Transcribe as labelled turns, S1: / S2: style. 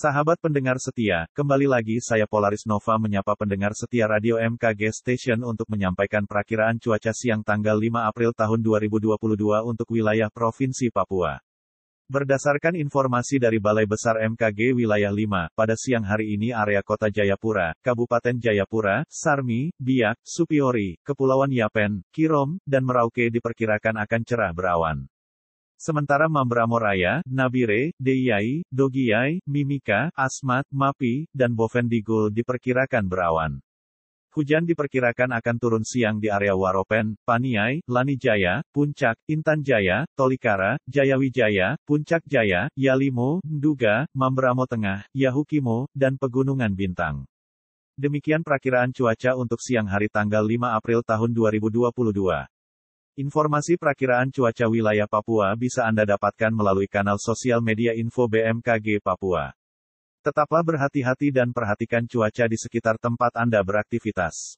S1: Sahabat pendengar setia, kembali lagi saya Polaris Nova menyapa pendengar setia Radio MKG Station untuk menyampaikan perakiraan cuaca siang tanggal 5 April tahun 2022 untuk wilayah Provinsi Papua. Berdasarkan informasi dari Balai Besar MKG Wilayah 5, pada siang hari ini area Kota Jayapura, Kabupaten Jayapura, Sarmi, Biak, Supiori, Kepulauan Yapen, Kirom, dan Merauke diperkirakan akan cerah berawan. Sementara Mambramo Raya, Nabire, Deyai, Dogiyai, Mimika, Asmat, Mapi, dan Bovendigul diperkirakan berawan. Hujan diperkirakan akan turun siang di area Waropen, Paniai, Lanijaya, Puncak, Intan Jaya, Tolikara, Jayawijaya, Puncak Jaya, Yalimo, Nduga, Mambramo Tengah, Yahukimo, dan Pegunungan Bintang. Demikian perakiraan cuaca untuk siang hari tanggal 5 April tahun 2022. Informasi perakiraan cuaca wilayah Papua bisa Anda dapatkan melalui kanal sosial media info BMKG Papua. Tetaplah berhati-hati dan perhatikan cuaca di sekitar tempat Anda beraktivitas.